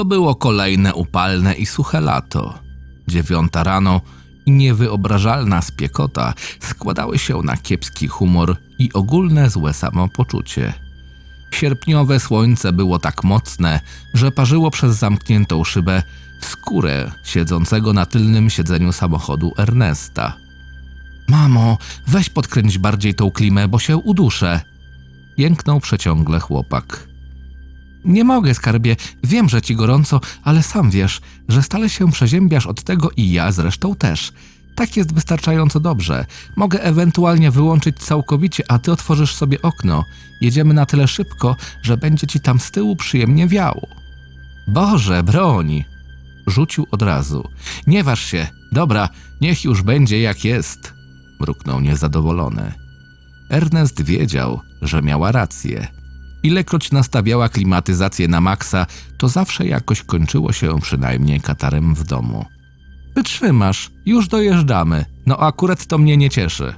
To było kolejne upalne i suche lato. Dziewiąta rano i niewyobrażalna spiekota składały się na kiepski humor i ogólne złe samopoczucie. Sierpniowe słońce było tak mocne, że parzyło przez zamkniętą szybę skórę siedzącego na tylnym siedzeniu samochodu Ernesta. Mamo, weź podkręć bardziej tą klimę, bo się uduszę. Jęknął przeciągle chłopak. Nie mogę, skarbie. Wiem, że ci gorąco, ale sam wiesz, że stale się przeziębiasz od tego i ja zresztą też. Tak jest wystarczająco dobrze. Mogę ewentualnie wyłączyć całkowicie, a ty otworzysz sobie okno. Jedziemy na tyle szybko, że będzie ci tam z tyłu przyjemnie wiało. Boże, broń! Rzucił od razu. Nie waż się. Dobra, niech już będzie jak jest. Mruknął niezadowolony. Ernest wiedział, że miała rację. Ilekroć nastawiała klimatyzację na maksa, to zawsze jakoś kończyło się przynajmniej katarem w domu. Wytrzymasz, już dojeżdżamy. No akurat to mnie nie cieszy.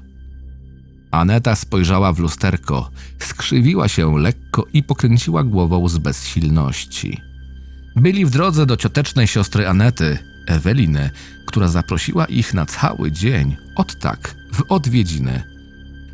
Aneta spojrzała w lusterko, skrzywiła się lekko i pokręciła głową z bezsilności. Byli w drodze do ciotecznej siostry Anety, Eweliny, która zaprosiła ich na cały dzień, od tak, w odwiedziny.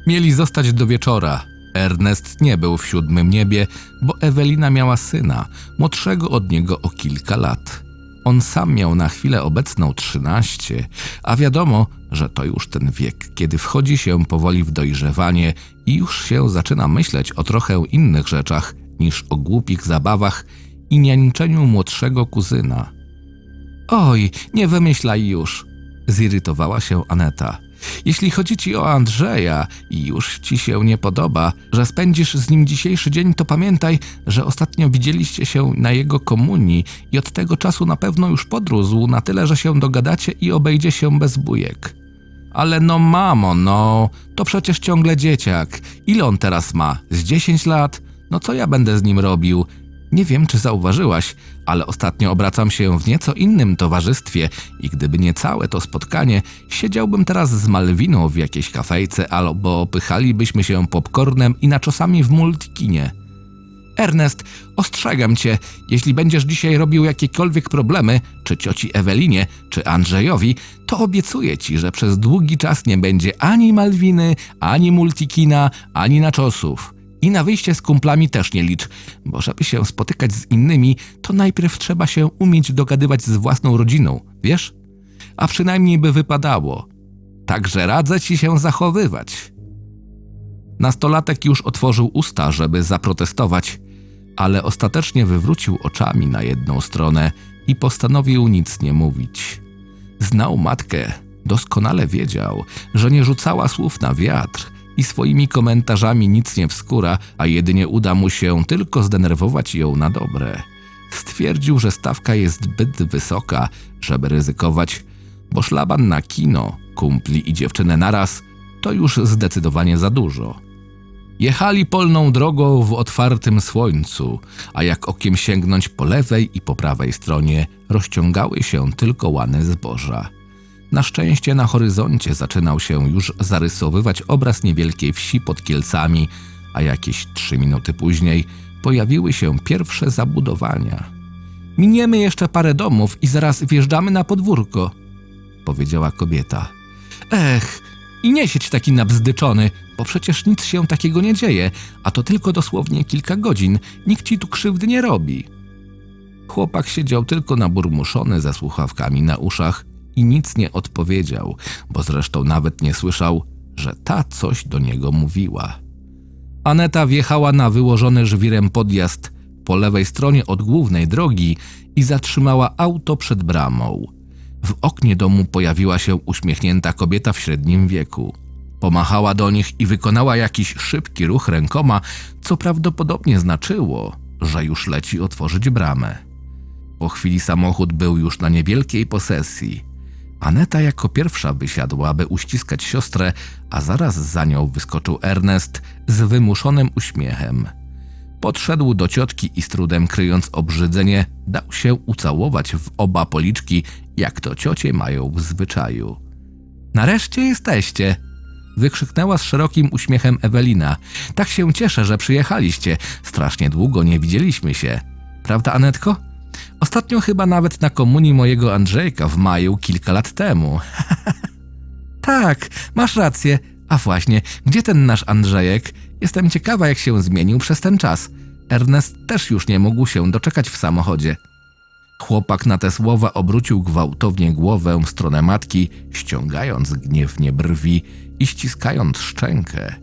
Mieli zostać do wieczora. Ernest nie był w siódmym niebie, bo Ewelina miała syna, młodszego od niego o kilka lat. On sam miał na chwilę obecną trzynaście, a wiadomo, że to już ten wiek, kiedy wchodzi się powoli w dojrzewanie i już się zaczyna myśleć o trochę innych rzeczach niż o głupich zabawach i niańczeniu młodszego kuzyna. Oj, nie wymyślaj już, zirytowała się Aneta. Jeśli chodzi ci o Andrzeja i już ci się nie podoba, że spędzisz z nim dzisiejszy dzień, to pamiętaj, że ostatnio widzieliście się na jego komunii i od tego czasu na pewno już podrósł na tyle, że się dogadacie i obejdzie się bez bujek. Ale no mamo, no, to przecież ciągle dzieciak. Ile on teraz ma? Z 10 lat? No co ja będę z nim robił? Nie wiem, czy zauważyłaś, ale ostatnio obracam się w nieco innym towarzystwie i gdyby nie całe to spotkanie, siedziałbym teraz z Malwiną w jakiejś kafejce albo pychalibyśmy się popcornem i naczosami w multikinie. Ernest, ostrzegam cię, jeśli będziesz dzisiaj robił jakiekolwiek problemy, czy cioci Ewelinie, czy Andrzejowi, to obiecuję ci, że przez długi czas nie będzie ani Malwiny, ani multikina, ani naczosów. I na wyjście z kumplami też nie licz, bo żeby się spotykać z innymi, to najpierw trzeba się umieć dogadywać z własną rodziną, wiesz? A przynajmniej by wypadało. Także radzę ci się zachowywać. Nastolatek już otworzył usta, żeby zaprotestować, ale ostatecznie wywrócił oczami na jedną stronę i postanowił nic nie mówić. Znał matkę, doskonale wiedział, że nie rzucała słów na wiatr i swoimi komentarzami nic nie wskóra, a jedynie uda mu się tylko zdenerwować ją na dobre. Stwierdził, że stawka jest zbyt wysoka, żeby ryzykować, bo szlaban na kino, kumpli i dziewczynę naraz to już zdecydowanie za dużo. Jechali polną drogą w otwartym słońcu, a jak okiem sięgnąć po lewej i po prawej stronie rozciągały się tylko łany zboża. Na szczęście na horyzoncie zaczynał się już zarysowywać obraz niewielkiej wsi pod Kielcami, a jakieś trzy minuty później pojawiły się pierwsze zabudowania. Miniemy jeszcze parę domów i zaraz wjeżdżamy na podwórko, powiedziała kobieta. Ech, i nie siedź taki nabzdyczony, bo przecież nic się takiego nie dzieje, a to tylko dosłownie kilka godzin, nikt ci tu krzywdy nie robi. Chłopak siedział tylko naburmuszony ze słuchawkami na uszach i nic nie odpowiedział, bo zresztą nawet nie słyszał, że ta coś do niego mówiła. Aneta wjechała na wyłożony żwirem podjazd po lewej stronie od głównej drogi i zatrzymała auto przed bramą. W oknie domu pojawiła się uśmiechnięta kobieta w średnim wieku. Pomachała do nich i wykonała jakiś szybki ruch rękoma, co prawdopodobnie znaczyło, że już leci otworzyć bramę. Po chwili samochód był już na niewielkiej posesji. Aneta jako pierwsza wysiadła, aby uściskać siostrę, a zaraz za nią wyskoczył Ernest z wymuszonym uśmiechem. Podszedł do ciotki i z trudem kryjąc obrzydzenie, dał się ucałować w oba policzki, jak to ciocie mają w zwyczaju. Nareszcie jesteście! Wykrzyknęła z szerokim uśmiechem Ewelina. Tak się cieszę, że przyjechaliście. Strasznie długo nie widzieliśmy się. Prawda, Anetko? Ostatnio chyba nawet na komunii mojego Andrzejka w maju kilka lat temu. tak, masz rację. A właśnie, gdzie ten nasz Andrzejek? Jestem ciekawa, jak się zmienił przez ten czas. Ernest też już nie mógł się doczekać w samochodzie. Chłopak na te słowa obrócił gwałtownie głowę w stronę matki, ściągając gniewnie brwi i ściskając szczękę,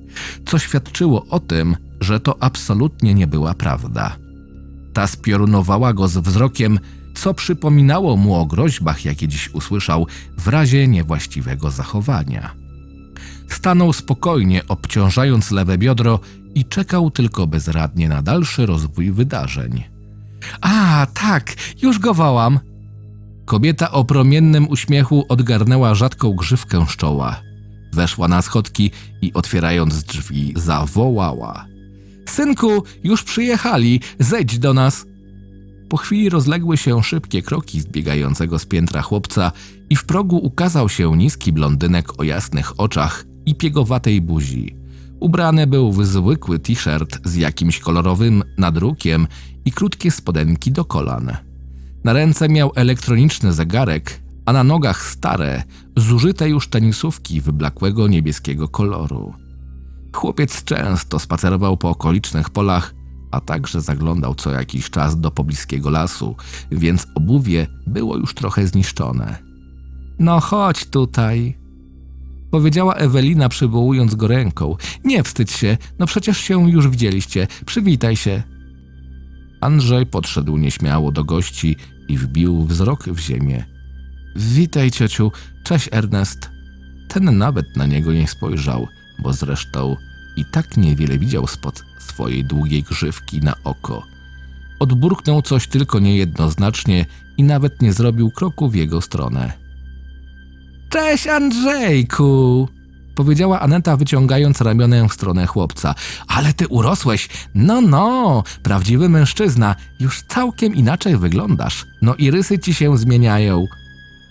co świadczyło o tym, że to absolutnie nie była prawda. Ta spiorunowała go z wzrokiem, co przypominało mu o groźbach, jakie dziś usłyszał w razie niewłaściwego zachowania. Stanął spokojnie, obciążając lewe biodro i czekał tylko bezradnie na dalszy rozwój wydarzeń. A, tak, już go wołam. Kobieta o promiennym uśmiechu odgarnęła rzadką grzywkę z czoła. Weszła na schodki i otwierając drzwi zawołała. Synku, już przyjechali, zejdź do nas. Po chwili rozległy się szybkie kroki zbiegającego z piętra chłopca i w progu ukazał się niski blondynek o jasnych oczach i piegowatej buzi. Ubrany był w zwykły t-shirt z jakimś kolorowym nadrukiem i krótkie spodenki do kolan. Na ręce miał elektroniczny zegarek, a na nogach stare, zużyte już tenisówki wyblakłego niebieskiego koloru. Chłopiec często spacerował po okolicznych polach, a także zaglądał co jakiś czas do pobliskiego lasu, więc obuwie było już trochę zniszczone. No chodź tutaj, powiedziała Ewelina przywołując go ręką. Nie wstydź się, no przecież się już widzieliście, przywitaj się. Andrzej podszedł nieśmiało do gości i wbił wzrok w ziemię. Witaj, ciociu, cześć Ernest. Ten nawet na niego nie spojrzał, bo zresztą i tak niewiele widział spod swojej długiej grzywki na oko. Odburknął coś tylko niejednoznacznie i nawet nie zrobił kroku w jego stronę. Cześć Andrzejku! Powiedziała Aneta wyciągając ramionę w stronę chłopca. Ale ty urosłeś! No, no! Prawdziwy mężczyzna! Już całkiem inaczej wyglądasz. No i rysy ci się zmieniają.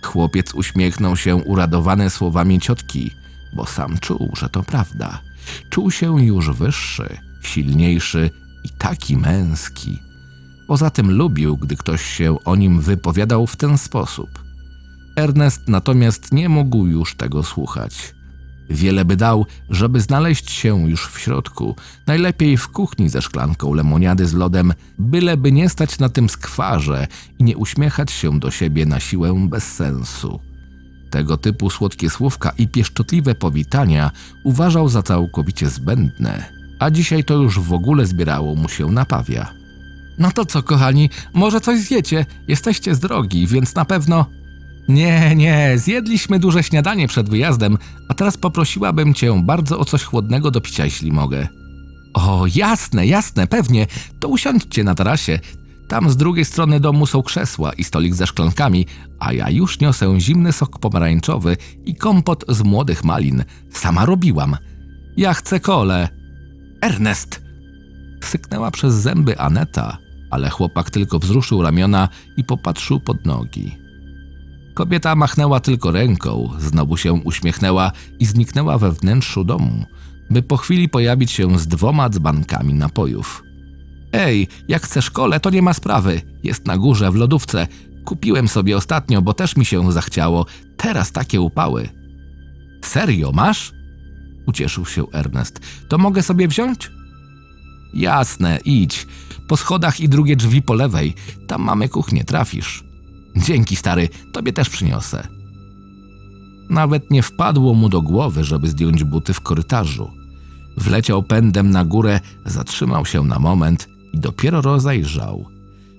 Chłopiec uśmiechnął się uradowany słowami ciotki, bo sam czuł, że to prawda. Czuł się już wyższy, silniejszy i taki męski. Poza tym lubił, gdy ktoś się o nim wypowiadał w ten sposób. Ernest natomiast nie mógł już tego słuchać. Wiele by dał, żeby znaleźć się już w środku, najlepiej w kuchni ze szklanką lemoniady z lodem, byleby nie stać na tym skwarze i nie uśmiechać się do siebie na siłę bez sensu. Tego typu słodkie słówka i pieszczotliwe powitania uważał za całkowicie zbędne, a dzisiaj to już w ogóle zbierało mu się na pawia. No to co, kochani, może coś zjecie? Jesteście z drogi, więc na pewno nie, nie, zjedliśmy duże śniadanie przed wyjazdem, a teraz poprosiłabym cię bardzo o coś chłodnego do picia, jeśli mogę. O, jasne, jasne, pewnie. To usiądźcie na tarasie. Tam z drugiej strony domu są krzesła i stolik ze szklankami, a ja już niosę zimny sok pomarańczowy i kompot z młodych malin. Sama robiłam. Ja chcę kole. Ernest! Syknęła przez zęby Aneta, ale chłopak tylko wzruszył ramiona i popatrzył pod nogi. Kobieta machnęła tylko ręką, znowu się uśmiechnęła i zniknęła we wnętrzu domu, by po chwili pojawić się z dwoma dzbankami napojów. Ej, jak chcesz kole, to nie ma sprawy. Jest na górze, w lodówce. Kupiłem sobie ostatnio, bo też mi się zachciało. Teraz takie upały. Serio, masz? Ucieszył się Ernest. To mogę sobie wziąć? Jasne, idź. Po schodach i drugie drzwi po lewej. Tam mamy kuchnię, trafisz. Dzięki, stary, tobie też przyniosę. Nawet nie wpadło mu do głowy, żeby zdjąć buty w korytarzu. Wleciał pędem na górę, zatrzymał się na moment i dopiero rozejrzał.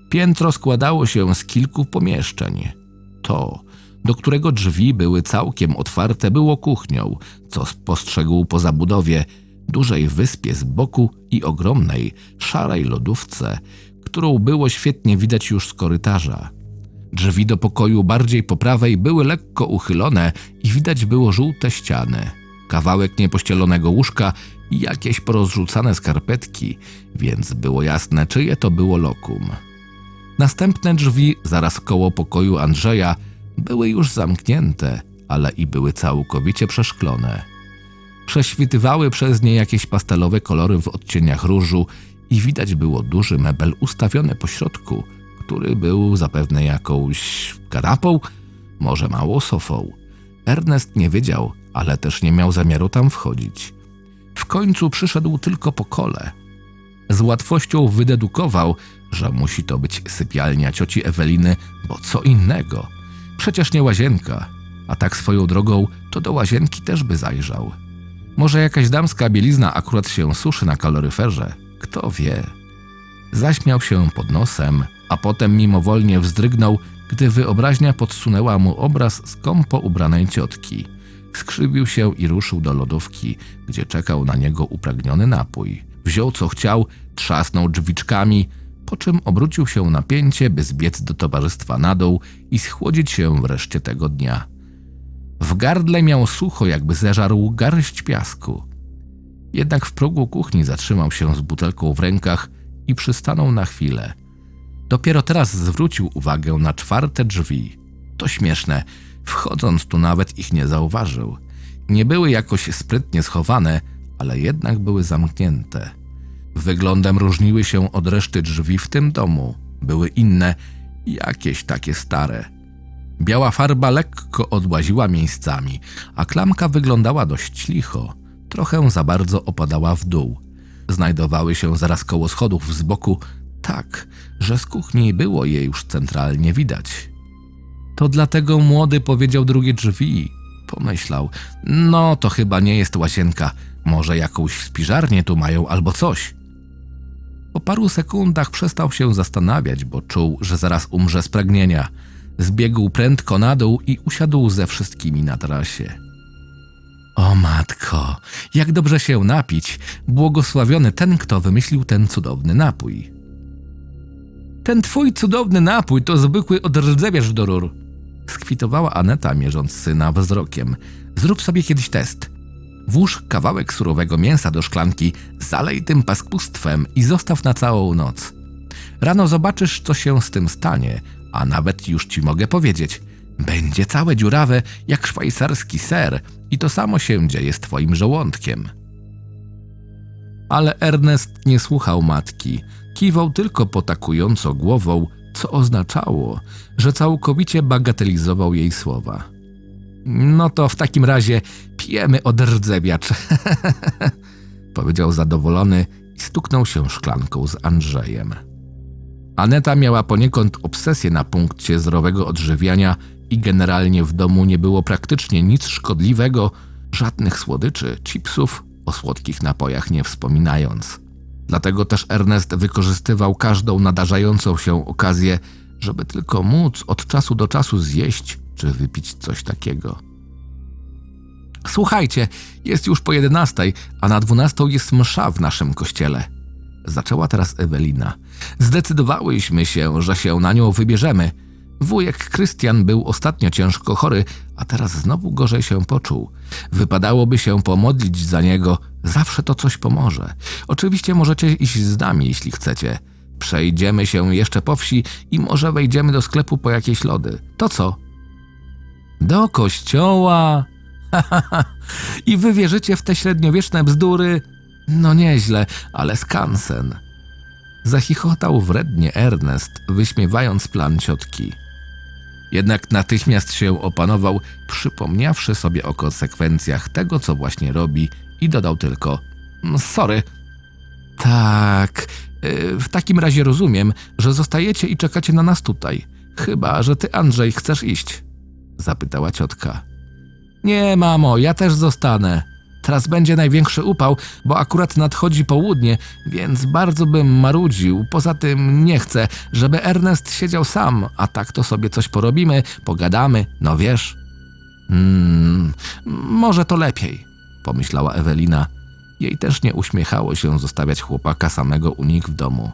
Piętro składało się z kilku pomieszczeń. To, do którego drzwi były całkiem otwarte, było kuchnią, co spostrzegł po zabudowie, dużej wyspie z boku i ogromnej, szarej lodówce, którą było świetnie widać już z korytarza. Drzwi do pokoju bardziej po prawej były lekko uchylone i widać było żółte ściany, kawałek niepościelonego łóżka i jakieś porozrzucane skarpetki, więc było jasne, czyje to było lokum. Następne drzwi, zaraz koło pokoju Andrzeja, były już zamknięte, ale i były całkowicie przeszklone. Prześwitywały przez nie jakieś pastelowe kolory w odcieniach różu i widać było duży mebel ustawiony po środku – który był zapewne jakąś kanapą, może mało sofą. Ernest nie wiedział, ale też nie miał zamiaru tam wchodzić. W końcu przyszedł tylko po kole. Z łatwością wydedukował, że musi to być sypialnia cioci Eweliny, bo co innego. Przecież nie łazienka, a tak swoją drogą to do łazienki też by zajrzał. Może jakaś damska bielizna akurat się suszy na kaloryferze, kto wie. Zaśmiał się pod nosem, a potem mimowolnie wzdrygnął, gdy wyobraźnia podsunęła mu obraz skąpo ubranej ciotki. Skrzywił się i ruszył do lodówki, gdzie czekał na niego upragniony napój. Wziął co chciał, trzasnął drzwiczkami, po czym obrócił się na pięcie, by zbiec do towarzystwa na dół i schłodzić się wreszcie tego dnia. W gardle miał sucho, jakby zeżarł garść piasku. Jednak w progu kuchni zatrzymał się z butelką w rękach i przystanął na chwilę. Dopiero teraz zwrócił uwagę na czwarte drzwi. To śmieszne, wchodząc tu nawet ich nie zauważył. Nie były jakoś sprytnie schowane, ale jednak były zamknięte. Wyglądem różniły się od reszty drzwi w tym domu. Były inne, jakieś takie stare. Biała farba lekko odłaziła miejscami, a klamka wyglądała dość licho. Trochę za bardzo opadała w dół. Znajdowały się zaraz koło schodów z boku, tak, że z kuchni było je już centralnie widać. To dlatego młody powiedział drugie drzwi. Pomyślał, no to chyba nie jest łazienka, może jakąś spiżarnię tu mają albo coś. Po paru sekundach przestał się zastanawiać, bo czuł, że zaraz umrze z pragnienia. Zbiegł prędko na dół i usiadł ze wszystkimi na tarasie. O matko, jak dobrze się napić! Błogosławiony ten, kto wymyślił ten cudowny napój. Ten twój cudowny napój to zwykły odrdzewiarz do rur. Skwitowała Aneta, mierząc syna wzrokiem. Zrób sobie kiedyś test. Włóż kawałek surowego mięsa do szklanki, zalej tym paskustwem i zostaw na całą noc. Rano zobaczysz, co się z tym stanie, a nawet już ci mogę powiedzieć. Będzie całe dziurawe jak szwajcarski ser i to samo się dzieje z twoim żołądkiem. Ale Ernest nie słuchał matki, kiwał tylko potakująco głową, co oznaczało, że całkowicie bagatelizował jej słowa. No to w takim razie pijemy od rdzewiacz, powiedział zadowolony i stuknął się szklanką z Andrzejem. Aneta miała poniekąd obsesję na punkcie zdrowego odżywiania i generalnie w domu nie było praktycznie nic szkodliwego, żadnych słodyczy, chipsów, o słodkich napojach nie wspominając. Dlatego też Ernest wykorzystywał każdą nadarzającą się okazję, żeby tylko móc od czasu do czasu zjeść czy wypić coś takiego. Słuchajcie, jest już po jedenastej, a na dwunastą jest msza w naszym kościele. Zaczęła teraz Ewelina. Zdecydowałyśmy się, że się na nią wybierzemy. Wujek Krystian był ostatnio ciężko chory, a teraz znowu gorzej się poczuł. Wypadałoby się pomodlić za niego, zawsze to coś pomoże. Oczywiście możecie iść z nami, jeśli chcecie. Przejdziemy się jeszcze po wsi i może wejdziemy do sklepu po jakieś lody. To co? Do kościoła? I wy wierzycie w te średniowieczne bzdury? No nieźle, ale skansen. Zachichotał wrednie Ernest, wyśmiewając plan ciotki. Jednak natychmiast się opanował, przypomniawszy sobie o konsekwencjach tego, co właśnie robi i dodał tylko sorry. Tak, y, w takim razie rozumiem, że zostajecie i czekacie na nas tutaj. Chyba, że ty, Andrzej, chcesz iść? Zapytała ciotka. Nie, mamo, ja też zostanę. Teraz będzie największy upał, bo akurat nadchodzi południe, więc bardzo bym marudził. Poza tym nie chcę, żeby Ernest siedział sam, a tak to sobie coś porobimy, pogadamy, no wiesz. Hmm, może to lepiej, pomyślała Ewelina. Jej też nie uśmiechało się zostawiać chłopaka samego u nich w domu.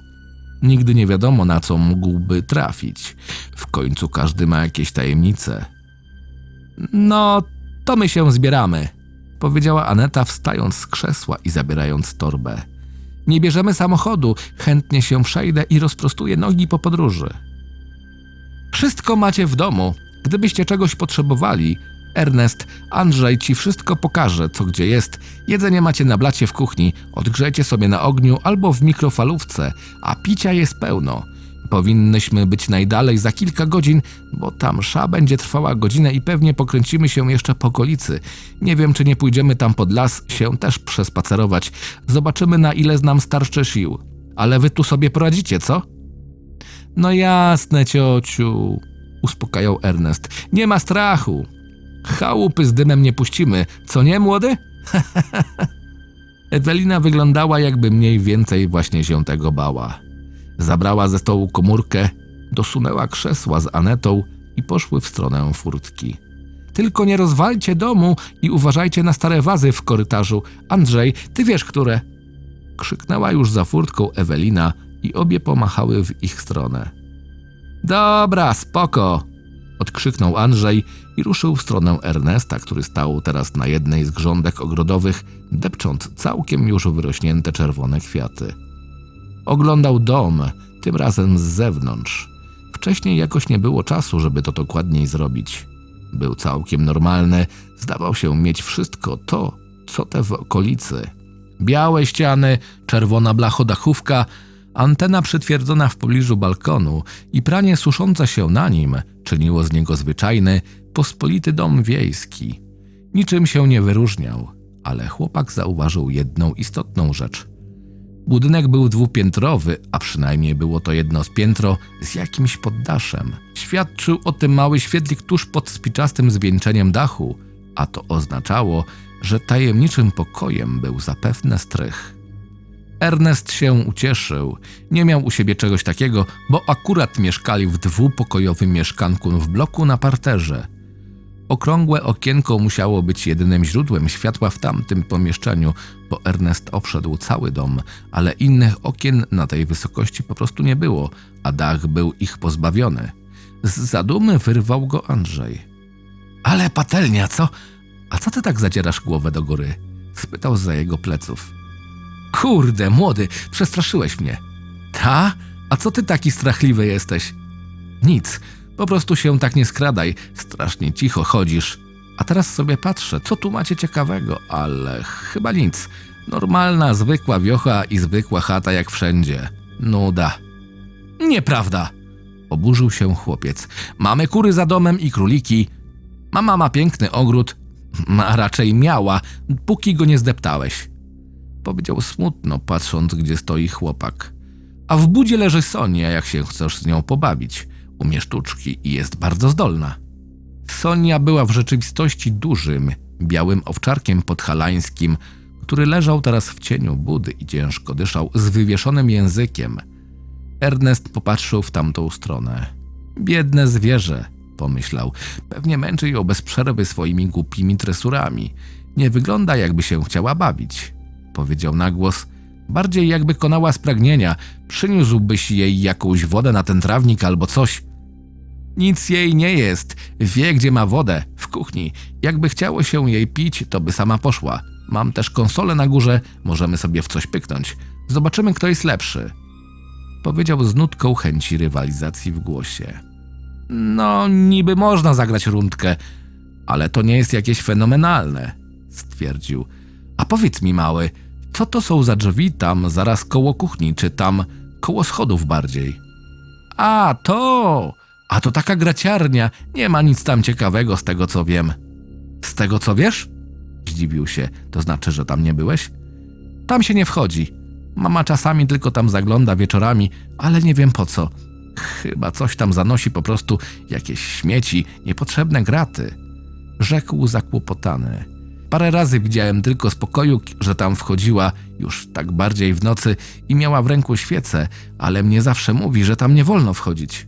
Nigdy nie wiadomo, na co mógłby trafić. W końcu każdy ma jakieś tajemnice. No, to my się zbieramy, powiedziała Aneta, wstając z krzesła i zabierając torbę. Nie bierzemy samochodu, chętnie się przejdę i rozprostuję nogi po podróży. Wszystko macie w domu. Gdybyście czegoś potrzebowali, Ernest, Andrzej ci wszystko pokaże, co gdzie jest. Jedzenie macie na blacie w kuchni, odgrzejcie sobie na ogniu albo w mikrofalówce, a picia jest pełno. Powinnyśmy być najdalej za kilka godzin, bo ta msza będzie trwała godzinę i pewnie pokręcimy się jeszcze po okolicy. Nie wiem, czy nie pójdziemy tam pod las się też przespacerować. Zobaczymy, na ile znam starsze sił. Ale wy tu sobie poradzicie, co? No jasne, ciociu, uspokajał Ernest. Nie ma strachu. Chałupy z dymem nie puścimy, co nie, młody? Ewelina wyglądała, jakby mniej więcej właśnie się tego bała. Zabrała ze stołu komórkę, dosunęła krzesła z Anetą i poszły w stronę furtki. Tylko nie rozwalcie domu i uważajcie na stare wazy w korytarzu. Andrzej, ty wiesz, które? Krzyknęła już za furtką Ewelina i obie pomachały w ich stronę. Dobra, spoko! Odkrzyknął Andrzej i ruszył w stronę Ernesta, który stał teraz na jednej z grządek ogrodowych, depcząc całkiem już wyrośnięte czerwone kwiaty. Oglądał dom, tym razem z zewnątrz. Wcześniej jakoś nie było czasu, żeby to dokładniej zrobić. Był całkiem normalny, zdawał się mieć wszystko to, co te w okolicy. Białe ściany, czerwona blachodachówka, antena przytwierdzona w pobliżu balkonu i pranie suszące się na nim czyniło z niego zwyczajny, pospolity dom wiejski. Niczym się nie wyróżniał, ale chłopak zauważył jedną istotną rzecz. Budynek był dwupiętrowy, a przynajmniej było to jedno z piętro z jakimś poddaszem. Świadczył o tym mały świetlik tuż pod spiczastym zwieńczeniem dachu, a to oznaczało, że tajemniczym pokojem był zapewne strych. Ernest się ucieszył. Nie miał u siebie czegoś takiego, bo akurat mieszkali w dwupokojowym mieszkanku w bloku na parterze. Okrągłe okienko musiało być jedynym źródłem światła w tamtym pomieszczeniu, bo Ernest obszedł cały dom, ale innych okien na tej wysokości po prostu nie było, a dach był ich pozbawiony. Z zadumy wyrwał go Andrzej. Ale patelnia, co? A co ty tak zadzierasz głowę do góry? spytał za jego pleców. Kurde, młody, przestraszyłeś mnie. Ta? A co ty taki strachliwy jesteś? Nic, po prostu się tak nie skradaj, strasznie cicho chodzisz. A teraz sobie patrzę, co tu macie ciekawego, ale chyba nic. Normalna, zwykła wiocha i zwykła chata jak wszędzie. Nuda. Nieprawda! Oburzył się chłopiec. Mamy kury za domem i króliki. Mama ma piękny ogród, a raczej miała, póki go nie zdeptałeś. Powiedział smutno, patrząc, gdzie stoi chłopak. A w budzie leży Sonia, jak się chcesz z nią pobawić. Umie sztuczki i jest bardzo zdolna. Sonia była w rzeczywistości dużym, białym owczarkiem podhalańskim, który leżał teraz w cieniu budy i ciężko dyszał z wywieszonym językiem. Ernest popatrzył w tamtą stronę. Biedne zwierzę, pomyślał. Pewnie męczy ją bez przerwy swoimi głupimi tresurami. Nie wygląda, jakby się chciała bawić. Powiedział na głos. Bardziej jakby konała z pragnienia. Przyniósłbyś jej jakąś wodę na ten trawnik albo coś. Nic jej nie jest. Wie, gdzie ma wodę. W kuchni. Jakby chciało się jej pić, to by sama poszła. Mam też konsolę na górze. Możemy sobie w coś pyknąć. Zobaczymy, kto jest lepszy. Powiedział z nutką chęci rywalizacji w głosie. No, niby można zagrać rundkę, ale to nie jest jakieś fenomenalne, stwierdził. A powiedz mi, mały, co to są za drzwi tam zaraz koło kuchni, czy tam koło schodów bardziej? A, to! A to taka graciarnia, nie ma nic tam ciekawego z tego co wiem. Z tego co wiesz? Zdziwił się, to znaczy, że tam nie byłeś? Tam się nie wchodzi. Mama czasami tylko tam zagląda wieczorami, ale nie wiem po co. Chyba coś tam zanosi po prostu jakieś śmieci, niepotrzebne graty. Rzekł zakłopotany. Parę razy widziałem tylko z pokoju, że tam wchodziła, już tak bardziej w nocy i miała w ręku świecę, ale mnie zawsze mówi, że tam nie wolno wchodzić.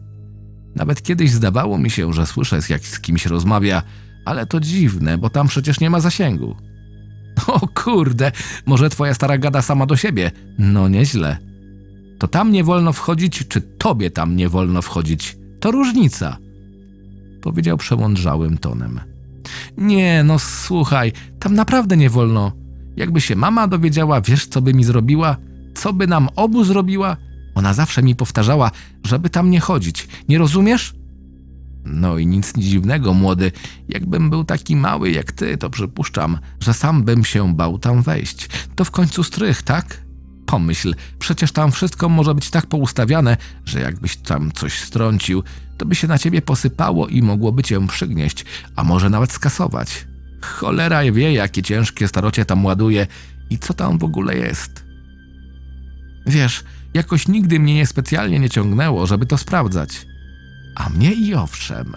Nawet kiedyś zdawało mi się, że słyszę, jak z kimś rozmawia, ale to dziwne, bo tam przecież nie ma zasięgu. O kurde, może twoja stara gada sama do siebie. No nieźle. To tam nie wolno wchodzić, czy tobie tam nie wolno wchodzić? To różnica. Powiedział przemądrzałym tonem. Nie, no słuchaj, tam naprawdę nie wolno. Jakby się mama dowiedziała, wiesz co by mi zrobiła? Co by nam obu zrobiła? Ona zawsze mi powtarzała, żeby tam nie chodzić. Nie rozumiesz? No i nic dziwnego, młody. Jakbym był taki mały jak ty, to przypuszczam, że sam bym się bał tam wejść. To w końcu strych, tak? Pomyśl, przecież tam wszystko może być tak poustawiane, że jakbyś tam coś strącił, to by się na ciebie posypało i mogłoby cię przygnieść, a może nawet skasować. Cholera wie, jakie ciężkie starocie tam ładuje i co tam w ogóle jest. Wiesz, jakoś nigdy mnie niespecjalnie nie ciągnęło, żeby to sprawdzać. A mnie i owszem,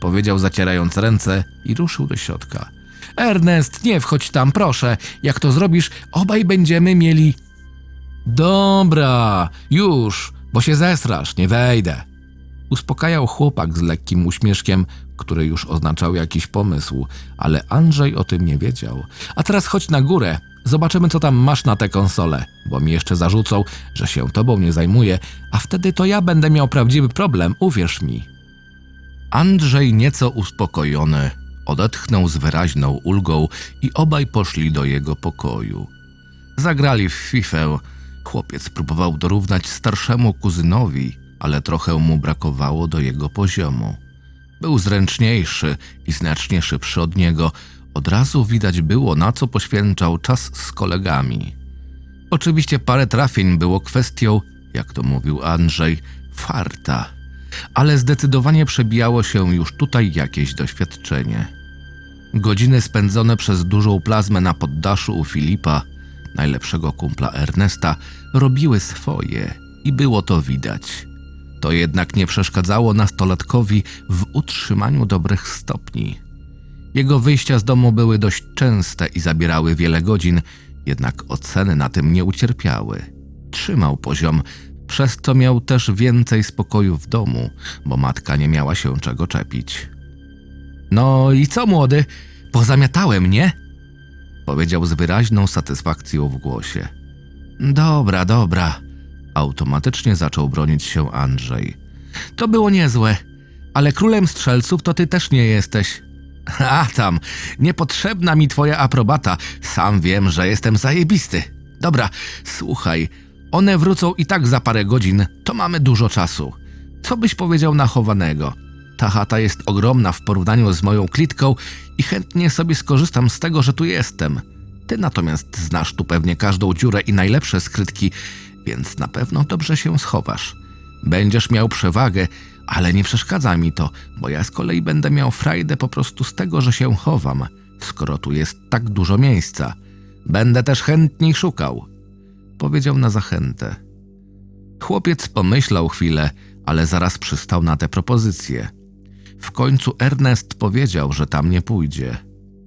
powiedział zacierając ręce i ruszył do środka. Ernest, nie wchodź tam, proszę. Jak to zrobisz, obaj będziemy mieli. Dobra, już, bo się zesrasz, nie wejdę. Uspokajał chłopak z lekkim uśmieszkiem, który już oznaczał jakiś pomysł, ale Andrzej o tym nie wiedział. A teraz chodź na górę, zobaczymy co tam masz na tę konsolę, bo mi jeszcze zarzucą, że się tobą nie zajmuję, a wtedy to ja będę miał prawdziwy problem, uwierz mi. Andrzej nieco uspokojony odetchnął z wyraźną ulgą i obaj poszli do jego pokoju. Zagrali w fifę. Chłopiec próbował dorównać starszemu kuzynowi, ale trochę mu brakowało do jego poziomu. Był zręczniejszy i znacznie szybszy od niego. Od razu widać było, na co poświęcał czas z kolegami. Oczywiście parę trafień było kwestią, jak to mówił Andrzej, farta, ale zdecydowanie przebijało się już tutaj jakieś doświadczenie. Godziny spędzone przez dużą plazmę na poddaszu u Filipa, najlepszego kumpla Ernesta, robiły swoje i było to widać. To jednak nie przeszkadzało nastolatkowi w utrzymaniu dobrych stopni. Jego wyjścia z domu były dość częste i zabierały wiele godzin, jednak oceny na tym nie ucierpiały. Trzymał poziom, przez co miał też więcej spokoju w domu, bo matka nie miała się czego czepić. No i co, młody? Pozamiatałem, nie? Powiedział z wyraźną satysfakcją w głosie. Dobra, dobra. Automatycznie zaczął bronić się Andrzej. To było niezłe, ale królem strzelców to ty też nie jesteś. A tam, niepotrzebna mi twoja aprobata. Sam wiem, że jestem zajebisty. Dobra, słuchaj, one wrócą i tak za parę godzin, to mamy dużo czasu. Co byś powiedział na chowanego? Ta chata jest ogromna w porównaniu z moją klitką i chętnie sobie skorzystam z tego, że tu jestem. Ty natomiast znasz tu pewnie każdą dziurę i najlepsze skrytki, więc na pewno dobrze się schowasz. Będziesz miał przewagę, ale nie przeszkadza mi to, bo ja z kolei będę miał frajdę po prostu z tego, że się chowam, skoro tu jest tak dużo miejsca. Będę też chętniej szukał. Powiedział na zachętę. Chłopiec pomyślał chwilę, ale zaraz przystał na tę propozycję. W końcu Ernest powiedział, że tam nie pójdzie.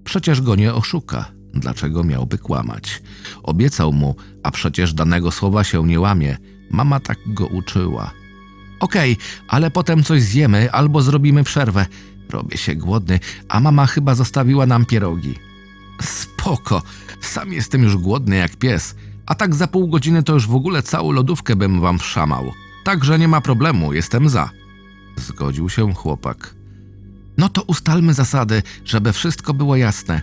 Przecież go nie oszuka. Dlaczego miałby kłamać? Obiecał mu, a przecież danego słowa się nie łamie. Mama tak go uczyła. Okej, ale potem coś zjemy albo zrobimy przerwę. Robię się głodny, a mama chyba zostawiła nam pierogi. Spoko, sam jestem już głodny jak pies, a tak za pół godziny to już w ogóle całą lodówkę bym wam wszamał. Także nie ma problemu, jestem za. Zgodził się chłopak. No to ustalmy zasady, żeby wszystko było jasne.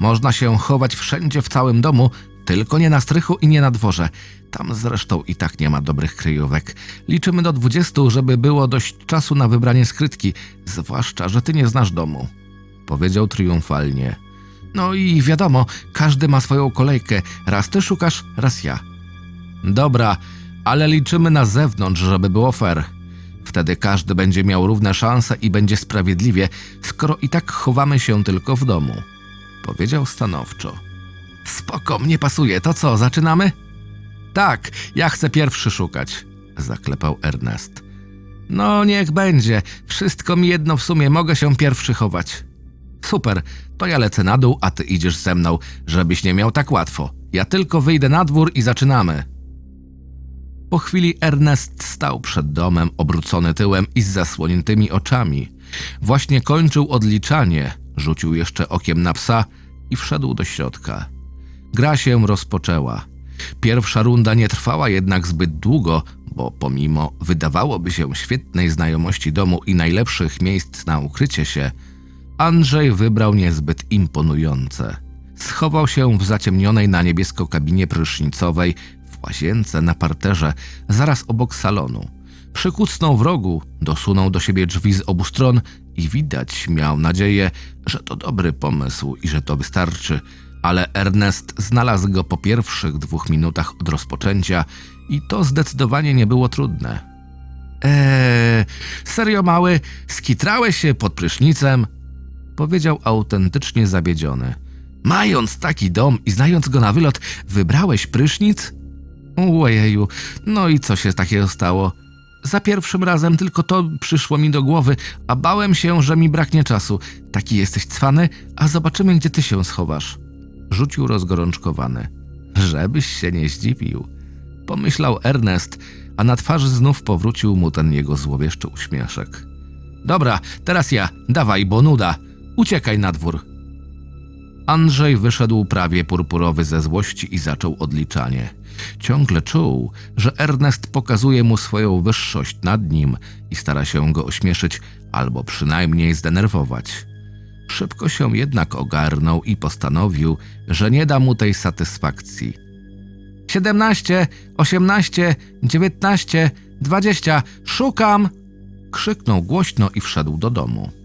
Można się chować wszędzie w całym domu, tylko nie na strychu i nie na dworze. Tam zresztą i tak nie ma dobrych kryjówek. Liczymy do dwudziestu, żeby było dość czasu na wybranie skrytki, zwłaszcza, że ty nie znasz domu. Powiedział triumfalnie. No i wiadomo, każdy ma swoją kolejkę. Raz ty szukasz, raz ja. Dobra, ale liczymy na zewnątrz, żeby było fair. Wtedy każdy będzie miał równe szanse i będzie sprawiedliwie, skoro i tak chowamy się tylko w domu. Powiedział stanowczo. Spoko, mnie pasuje. To co, zaczynamy? Tak, ja chcę pierwszy szukać, zaklepał Ernest. No, niech będzie. Wszystko mi jedno w sumie, mogę się pierwszy chować. Super, to ja lecę na dół, a ty idziesz ze mną, żebyś nie miał tak łatwo. Ja tylko wyjdę na dwór i zaczynamy. Po chwili Ernest stał przed domem, obrócony tyłem i z zasłoniętymi oczami. Właśnie kończył odliczanie, rzucił jeszcze okiem na psa i wszedł do środka. Gra się rozpoczęła. Pierwsza runda nie trwała jednak zbyt długo, bo pomimo wydawałoby się świetnej znajomości domu i najlepszych miejsc na ukrycie się, Andrzej wybrał niezbyt imponujące. Schował się w zaciemnionej na niebiesko kabinie prysznicowej łazience na parterze, zaraz obok salonu. Przykucnął w rogu, dosunął do siebie drzwi z obu stron i widać miał nadzieję, że to dobry pomysł i że to wystarczy, Ale Ernest znalazł go po pierwszych dwóch minutach od rozpoczęcia i to zdecydowanie nie było trudne. Eee, serio mały, skitrałeś się pod prysznicem? Powiedział autentycznie zawiedziony. Mając taki dom i znając go na wylot, wybrałeś prysznic? Ojeju, no i co się takiego stało? Za pierwszym razem tylko to przyszło mi do głowy, a bałem się, że mi braknie czasu. Taki jesteś cwany, a zobaczymy, gdzie ty się schowasz. Rzucił rozgorączkowany. Żebyś się nie zdziwił. Pomyślał Ernest, a na twarzy znów powrócił mu ten jego złowieszczy uśmieszek. Dobra, teraz ja, dawaj, bo nuda. Uciekaj na dwór. Andrzej wyszedł prawie purpurowy ze złości i zaczął odliczanie. Ciągle czuł, że Ernest pokazuje mu swoją wyższość nad nim i stara się go ośmieszyć albo przynajmniej zdenerwować. Szybko się jednak ogarnął i postanowił, że nie da mu tej satysfakcji. Siedemnaście, osiemnaście, dziewiętnaście, dwadzieścia, szukam! krzyknął głośno i wszedł do domu.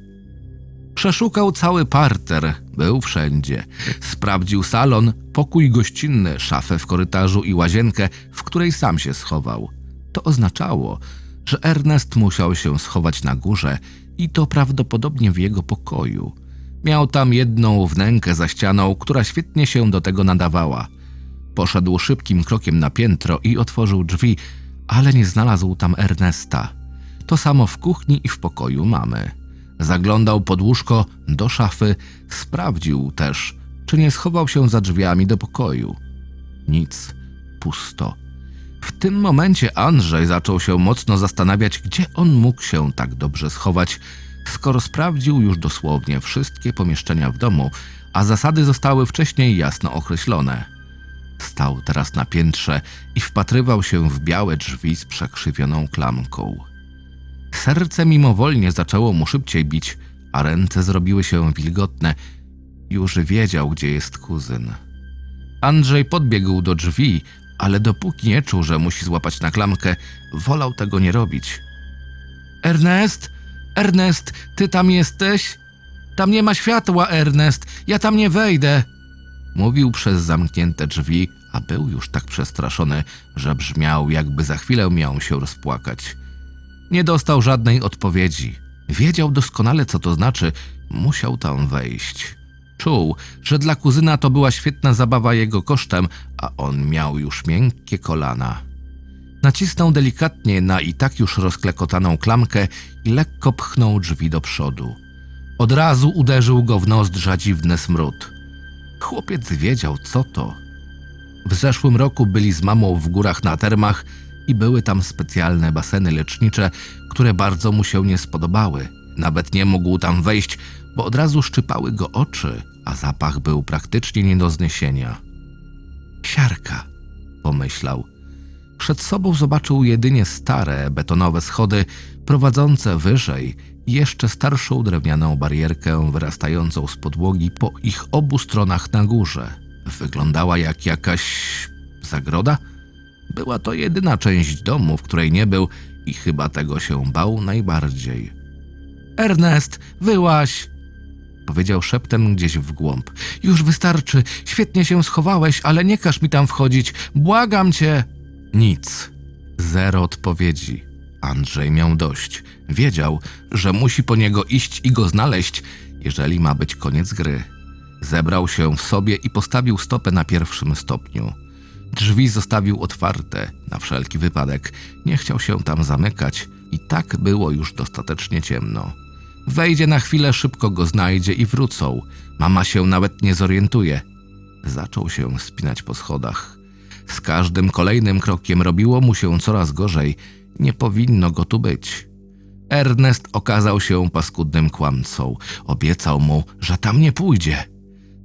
Przeszukał cały parter, był wszędzie. Sprawdził salon, pokój gościnny, szafę w korytarzu i łazienkę, w której sam się schował. To oznaczało, że Ernest musiał się schować na górze i to prawdopodobnie w jego pokoju. Miał tam jedną wnękę za ścianą, która świetnie się do tego nadawała. Poszedł szybkim krokiem na piętro i otworzył drzwi, ale nie znalazł tam Ernesta. To samo w kuchni i w pokoju mamy. Zaglądał pod łóżko, do szafy, sprawdził też, czy nie schował się za drzwiami do pokoju. Nic, pusto. W tym momencie Andrzej zaczął się mocno zastanawiać, gdzie on mógł się tak dobrze schować, skoro sprawdził już dosłownie wszystkie pomieszczenia w domu, a zasady zostały wcześniej jasno określone. Stał teraz na piętrze i wpatrywał się w białe drzwi z przekrzywioną klamką. Serce mimowolnie zaczęło mu szybciej bić, a ręce zrobiły się wilgotne. Już wiedział, gdzie jest kuzyn. Andrzej podbiegł do drzwi, ale dopóki nie czuł, że musi złapać na klamkę, wolał tego nie robić. Ernest? Ernest, ty tam jesteś? Tam nie ma światła, Ernest. Ja tam nie wejdę. Mówił przez zamknięte drzwi, a był już tak przestraszony, że brzmiał, jakby za chwilę miał się rozpłakać. Nie dostał żadnej odpowiedzi. Wiedział doskonale, co to znaczy, musiał tam wejść. Czuł, że dla kuzyna to była świetna zabawa jego kosztem, a on miał już miękkie kolana. Nacisnął delikatnie na i tak już rozklekotaną klamkę i lekko pchnął drzwi do przodu. Od razu uderzył go w nozdrza dziwny smród. Chłopiec wiedział, co to. W zeszłym roku byli z mamą w górach na termach i były tam specjalne baseny lecznicze, które bardzo mu się nie spodobały. Nawet nie mógł tam wejść, bo od razu szczypały go oczy, a zapach był praktycznie nie do zniesienia. Siarka, pomyślał. Przed sobą zobaczył jedynie stare, betonowe schody prowadzące wyżej jeszcze starszą drewnianą barierkę wyrastającą z podłogi po ich obu stronach na górze. Wyglądała jak jakaś zagroda? Była to jedyna część domu, w której nie był i chyba tego się bał najbardziej. Ernest, wyłaś! Powiedział szeptem gdzieś w głąb. Już wystarczy, świetnie się schowałeś, ale nie każ mi tam wchodzić, błagam cię! Nic. Zero odpowiedzi. Andrzej miał dość. Wiedział, że musi po niego iść i go znaleźć, jeżeli ma być koniec gry. Zebrał się w sobie i postawił stopę na pierwszym stopniu. Drzwi zostawił otwarte, na wszelki wypadek. Nie chciał się tam zamykać i tak było już dostatecznie ciemno. Wejdzie na chwilę, szybko go znajdzie i wrócą. Mama się nawet nie zorientuje. Zaczął się spinać po schodach. Z każdym kolejnym krokiem robiło mu się coraz gorzej. Nie powinno go tu być. Ernest okazał się paskudnym kłamcą. Obiecał mu, że tam nie pójdzie.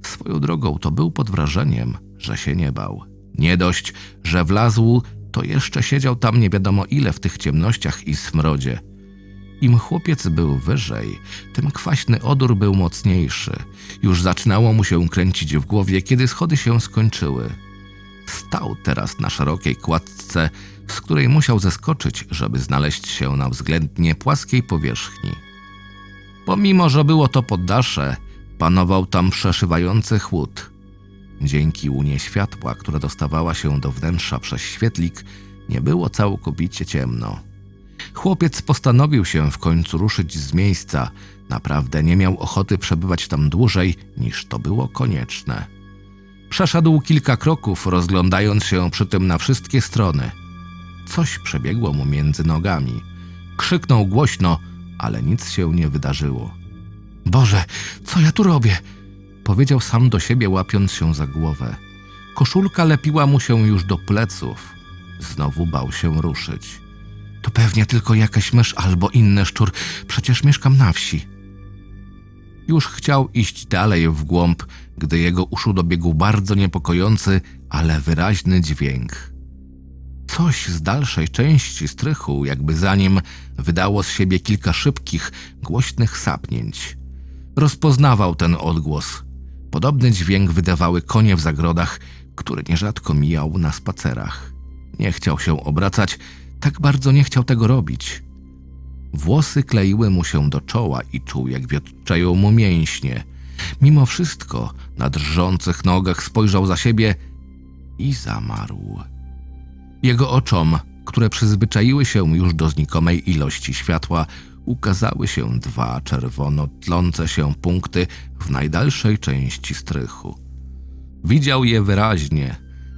Swoją drogą to był pod wrażeniem, że się nie bał. Nie dość, że wlazł, to jeszcze siedział tam nie wiadomo ile w tych ciemnościach i smrodzie. Im chłopiec był wyżej, tym kwaśny odór był mocniejszy. Już zaczynało mu się kręcić w głowie, kiedy schody się skończyły. Stał teraz na szerokiej kładce, z której musiał zeskoczyć, żeby znaleźć się na względnie płaskiej powierzchni. Pomimo, że było to poddasze, panował tam przeszywający chłód. Dzięki łunie światła, która dostawała się do wnętrza przez świetlik, nie było całkowicie ciemno. Chłopiec postanowił się w końcu ruszyć z miejsca. Naprawdę nie miał ochoty przebywać tam dłużej, niż to było konieczne. Przeszedł kilka kroków, rozglądając się przy tym na wszystkie strony. Coś przebiegło mu między nogami. Krzyknął głośno, ale nic się nie wydarzyło. Boże, co ja tu robię? Powiedział sam do siebie, łapiąc się za głowę. Koszulka lepiła mu się już do pleców. Znowu bał się ruszyć. To pewnie tylko jakaś mysz albo inny szczur, przecież mieszkam na wsi. Już chciał iść dalej w głąb, gdy jego uszu dobiegł bardzo niepokojący, ale wyraźny dźwięk. Coś z dalszej części strychu, jakby za nim, wydało z siebie kilka szybkich, głośnych sapnięć. Rozpoznawał ten odgłos. Podobny dźwięk wydawały konie w zagrodach, które nierzadko mijał na spacerach. Nie chciał się obracać, tak bardzo nie chciał tego robić. Włosy kleiły mu się do czoła i czuł, jak wiotczeją mu mięśnie. Mimo wszystko na drżących nogach spojrzał za siebie i zamarł. Jego oczom, które przyzwyczaiły się już do znikomej ilości światła, ukazały się dwa czerwono tlące się punkty w najdalszej części strychu. Widział je wyraźnie.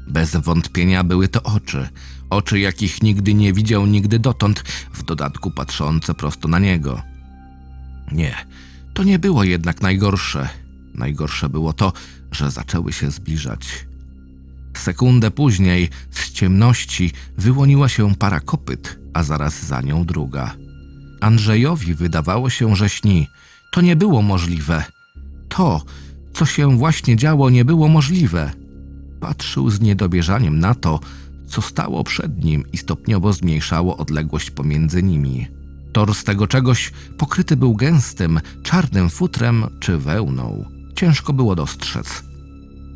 Bez wątpienia były to oczy. Oczy, jakich nigdy nie widział nigdy dotąd, w dodatku patrzące prosto na niego. Nie, to nie było jednak najgorsze. Najgorsze było to, że zaczęły się zbliżać. Sekundę później z ciemności wyłoniła się para kopyt, a zaraz za nią druga. Andrzejowi wydawało się, że śni. To nie było możliwe. To, co się właśnie działo, nie było możliwe. Patrzył z niedowierzaniem na to, co stało przed nim i stopniowo zmniejszało odległość pomiędzy nimi. Tor z tego czegoś pokryty był gęstym, czarnym futrem czy wełną. Ciężko było dostrzec.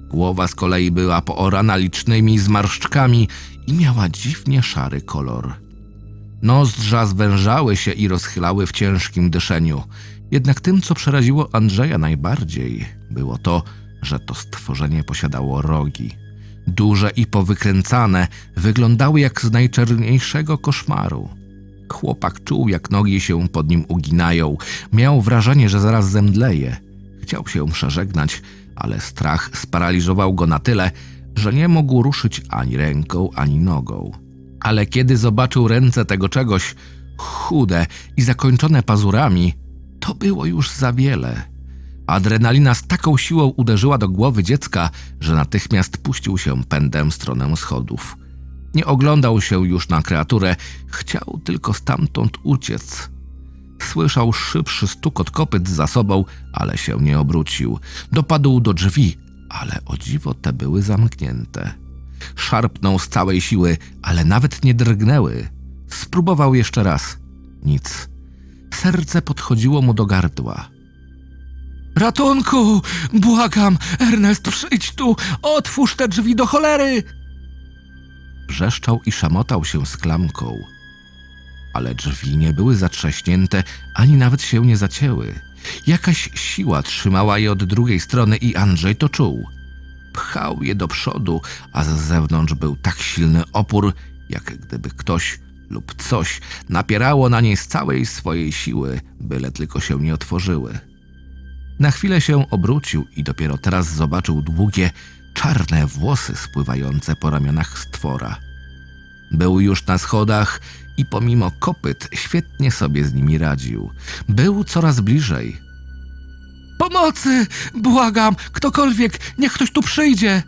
Głowa z kolei była poorana licznymi zmarszczkami i miała dziwnie szary kolor. Nozdrza zwężały się i rozchylały w ciężkim dyszeniu. Jednak tym, co przeraziło Andrzeja najbardziej, było to, że to stworzenie posiadało rogi. Duże i powykręcane, wyglądały jak z najczerniejszego koszmaru. Chłopak czuł, jak nogi się pod nim uginają. Miał wrażenie, że zaraz zemdleje. Chciał się przeżegnać, ale strach sparaliżował go na tyle, że nie mógł ruszyć ani ręką, ani nogą. Ale kiedy zobaczył ręce tego czegoś, chude i zakończone pazurami, to było już za wiele. Adrenalina z taką siłą uderzyła do głowy dziecka, że natychmiast puścił się pędem w stronę schodów. Nie oglądał się już na kreaturę, chciał tylko stamtąd uciec. Słyszał szybszy stukot kopyt za sobą, ale się nie obrócił. Dopadł do drzwi, ale o dziwo te były zamknięte. Szarpnął z całej siły, ale nawet nie drgnęły. Spróbował jeszcze raz. Nic. Serce podchodziło mu do gardła. Ratunku! Błagam! Ernest, przyjdź tu! Otwórz te drzwi do cholery! Wrzeszczał i szamotał się z klamką. Ale drzwi nie były zatrzaśnięte, ani nawet się nie zacięły. Jakaś siła trzymała je od drugiej strony i Andrzej to czuł. Pchał je do przodu, a z zewnątrz był tak silny opór, jak gdyby ktoś lub coś napierało na nie z całej swojej siły, byle tylko się nie otworzyły. Na chwilę się obrócił i dopiero teraz zobaczył długie, czarne włosy spływające po ramionach stwora. Był już na schodach i pomimo kopyt świetnie sobie z nimi radził. Był coraz bliżej. Pomocy! Błagam! Ktokolwiek! Niech ktoś tu przyjdzie!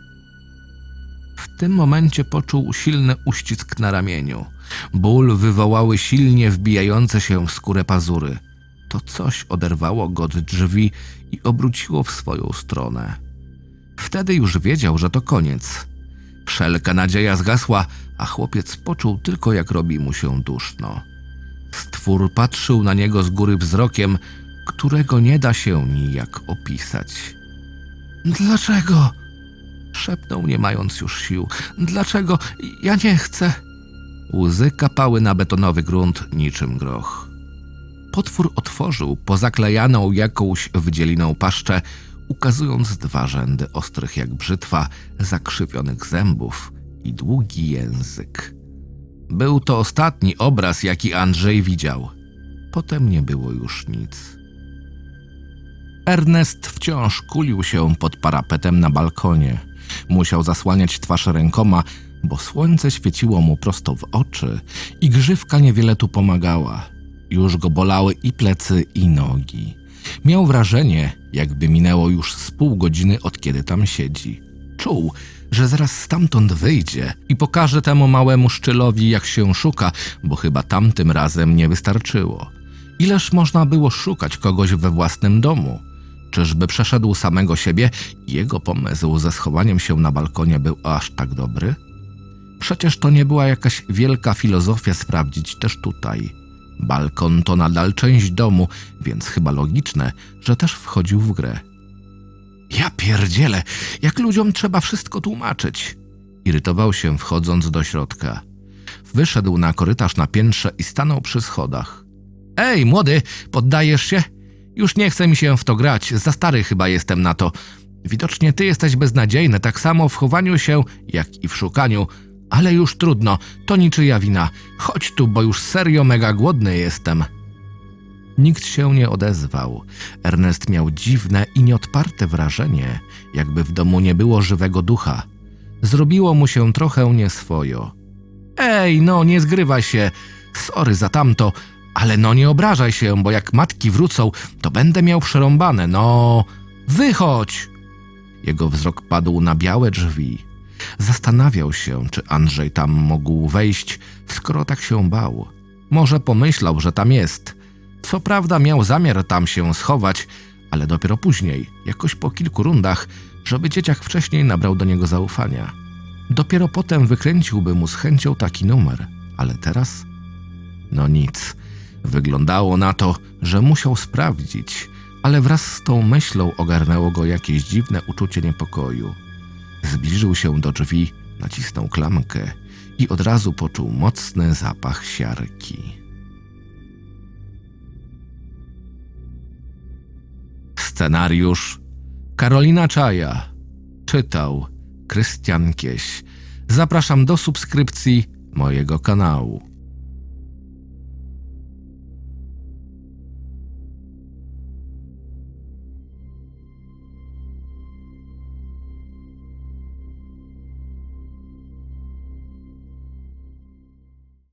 W tym momencie poczuł silny uścisk na ramieniu. Ból wywołały silnie wbijające się w skórę pazury. To coś oderwało go od drzwi i obróciło w swoją stronę. Wtedy już wiedział, że to koniec. Wszelka nadzieja zgasła, a chłopiec poczuł tylko, jak robi mu się duszno. Stwór patrzył na niego z góry wzrokiem, którego nie da się nijak opisać. Dlaczego? Szepnął, nie mając już sił. Dlaczego? Ja nie chcę. Łzy kapały na betonowy grunt niczym groch. Potwór otworzył pozaklejaną jakąś wdzieliną paszczę, ukazując dwa rzędy ostrych jak brzytwa, zakrzywionych zębów i długi język. Był to ostatni obraz, jaki Andrzej widział. Potem nie było już nic. Ernest wciąż kulił się pod parapetem na balkonie. Musiał zasłaniać twarz rękoma, bo słońce świeciło mu prosto w oczy i grzywka niewiele tu pomagała. Już go bolały i plecy, i nogi. Miał wrażenie, jakby minęło już z pół godziny od kiedy tam siedzi. Czuł, że zaraz stamtąd wyjdzie i pokaże temu małemu szczylowi, jak się szuka, bo chyba tamtym razem nie wystarczyło. Ileż można było szukać kogoś we własnym domu? Czyżby przeszedł samego siebie i jego pomysł ze schowaniem się na balkonie był aż tak dobry? Przecież to nie była jakaś wielka filozofia sprawdzić też tutaj. Balkon to nadal część domu, więc chyba logiczne, że też wchodził w grę. Ja pierdzielę, jak ludziom trzeba wszystko tłumaczyć. Irytował się wchodząc do środka. Wyszedł na korytarz na piętrze i stanął przy schodach. Ej, młody, poddajesz się? Już nie chce mi się w to grać, za stary chyba jestem na to. Widocznie ty jesteś beznadziejny, tak samo w chowaniu się, jak i w szukaniu. Ale już trudno, to niczyja wina. Chodź tu, bo już serio mega głodny jestem. Nikt się nie odezwał. Ernest miał dziwne i nieodparte wrażenie, jakby w domu nie było żywego ducha. Zrobiło mu się trochę nieswojo. Ej, no nie zgrywaj się. Sorry za tamto, ale no nie obrażaj się, bo jak matki wrócą, to będę miał przerąbane. No, wychodź! Jego wzrok padł na białe drzwi. Zastanawiał się, czy Andrzej tam mógł wejść, skoro tak się bał. Może pomyślał, że tam jest. Co prawda miał zamiar tam się schować, ale dopiero później, jakoś po kilku rundach, żeby dzieciak wcześniej nabrał do niego zaufania. Dopiero potem wykręciłby mu z chęcią taki numer, ale teraz? No nic. Wyglądało na to, że musiał sprawdzić, ale wraz z tą myślą ogarnęło go jakieś dziwne uczucie niepokoju. Zbliżył się do drzwi, nacisnął klamkę i od razu poczuł mocny zapach siarki. Scenariusz Karolina Czaja czytał Krystian Kieś. Zapraszam do subskrypcji mojego kanału.